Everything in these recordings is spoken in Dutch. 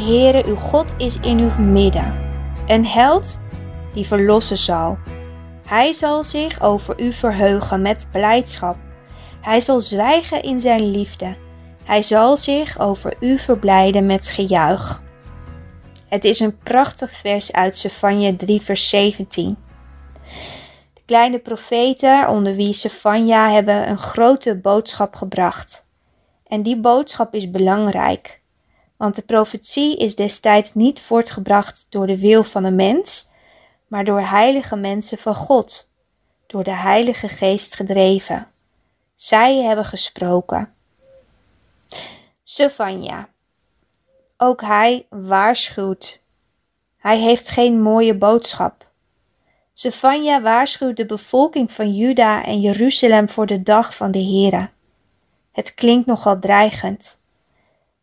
Heere uw God is in uw midden, een held die verlossen zal. Hij zal zich over u verheugen met blijdschap. Hij zal zwijgen in zijn liefde. Hij zal zich over u verblijden met gejuich. Het is een prachtig vers uit Sefanja 3 vers 17. De kleine profeten onder wie Sefanja hebben een grote boodschap gebracht. En die boodschap is belangrijk, want de profetie is destijds niet voortgebracht door de wil van een mens, maar door heilige mensen van God, door de Heilige Geest gedreven. Zij hebben gesproken. Sefania. Ook hij waarschuwt. Hij heeft geen mooie boodschap. Sefania waarschuwt de bevolking van Juda en Jeruzalem voor de dag van de Here. Het klinkt nogal dreigend.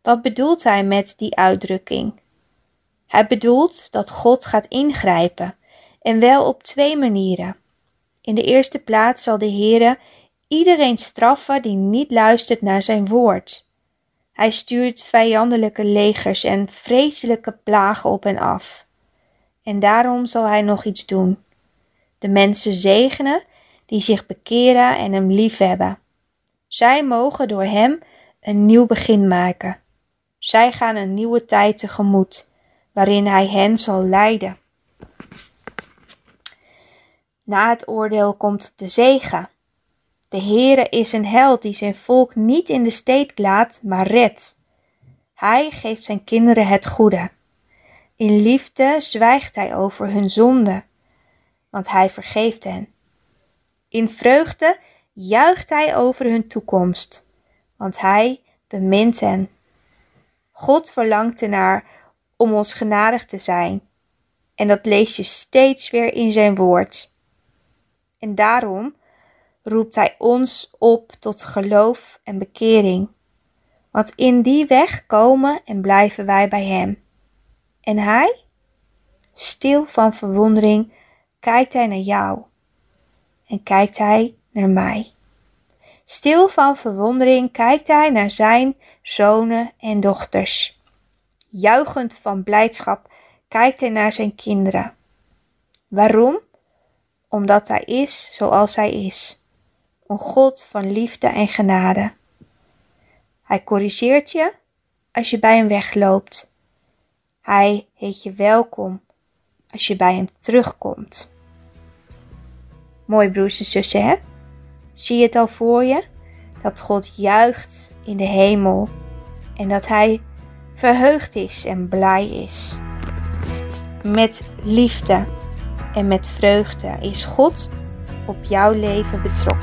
Wat bedoelt hij met die uitdrukking? Hij bedoelt dat God gaat ingrijpen en wel op twee manieren. In de eerste plaats zal de Heere iedereen straffen die niet luistert naar zijn woord. Hij stuurt vijandelijke legers en vreselijke plagen op en af. En daarom zal hij nog iets doen. De mensen zegenen die zich bekeren en hem liefhebben. Zij mogen door hem een nieuw begin maken. Zij gaan een nieuwe tijd tegemoet, waarin hij hen zal leiden. Na het oordeel komt de zegen. De Heere is een held die zijn volk niet in de steek laat, maar redt. Hij geeft zijn kinderen het goede. In liefde zwijgt hij over hun zonde, want hij vergeeft hen. In vreugde juicht hij over hun toekomst, want hij bemint hen. God verlangt ernaar om ons genadig te zijn, en dat lees je steeds weer in zijn woord. En daarom roept Hij ons op tot geloof en bekering. Want in die weg komen en blijven wij bij Hem. En Hij, stil van verwondering, kijkt Hij naar jou en kijkt Hij naar mij. Stil van verwondering kijkt Hij naar Zijn zonen en dochters. Juichend van blijdschap kijkt Hij naar Zijn kinderen. Waarom? Omdat Hij is zoals Hij is een God van liefde en genade. Hij corrigeert je als je bij hem wegloopt. Hij heet je welkom als je bij hem terugkomt. Mooi broers en zussen, hè? Zie je het al voor je? Dat God juicht in de hemel en dat Hij verheugd is en blij is. Met liefde en met vreugde is God op jouw leven betrokken.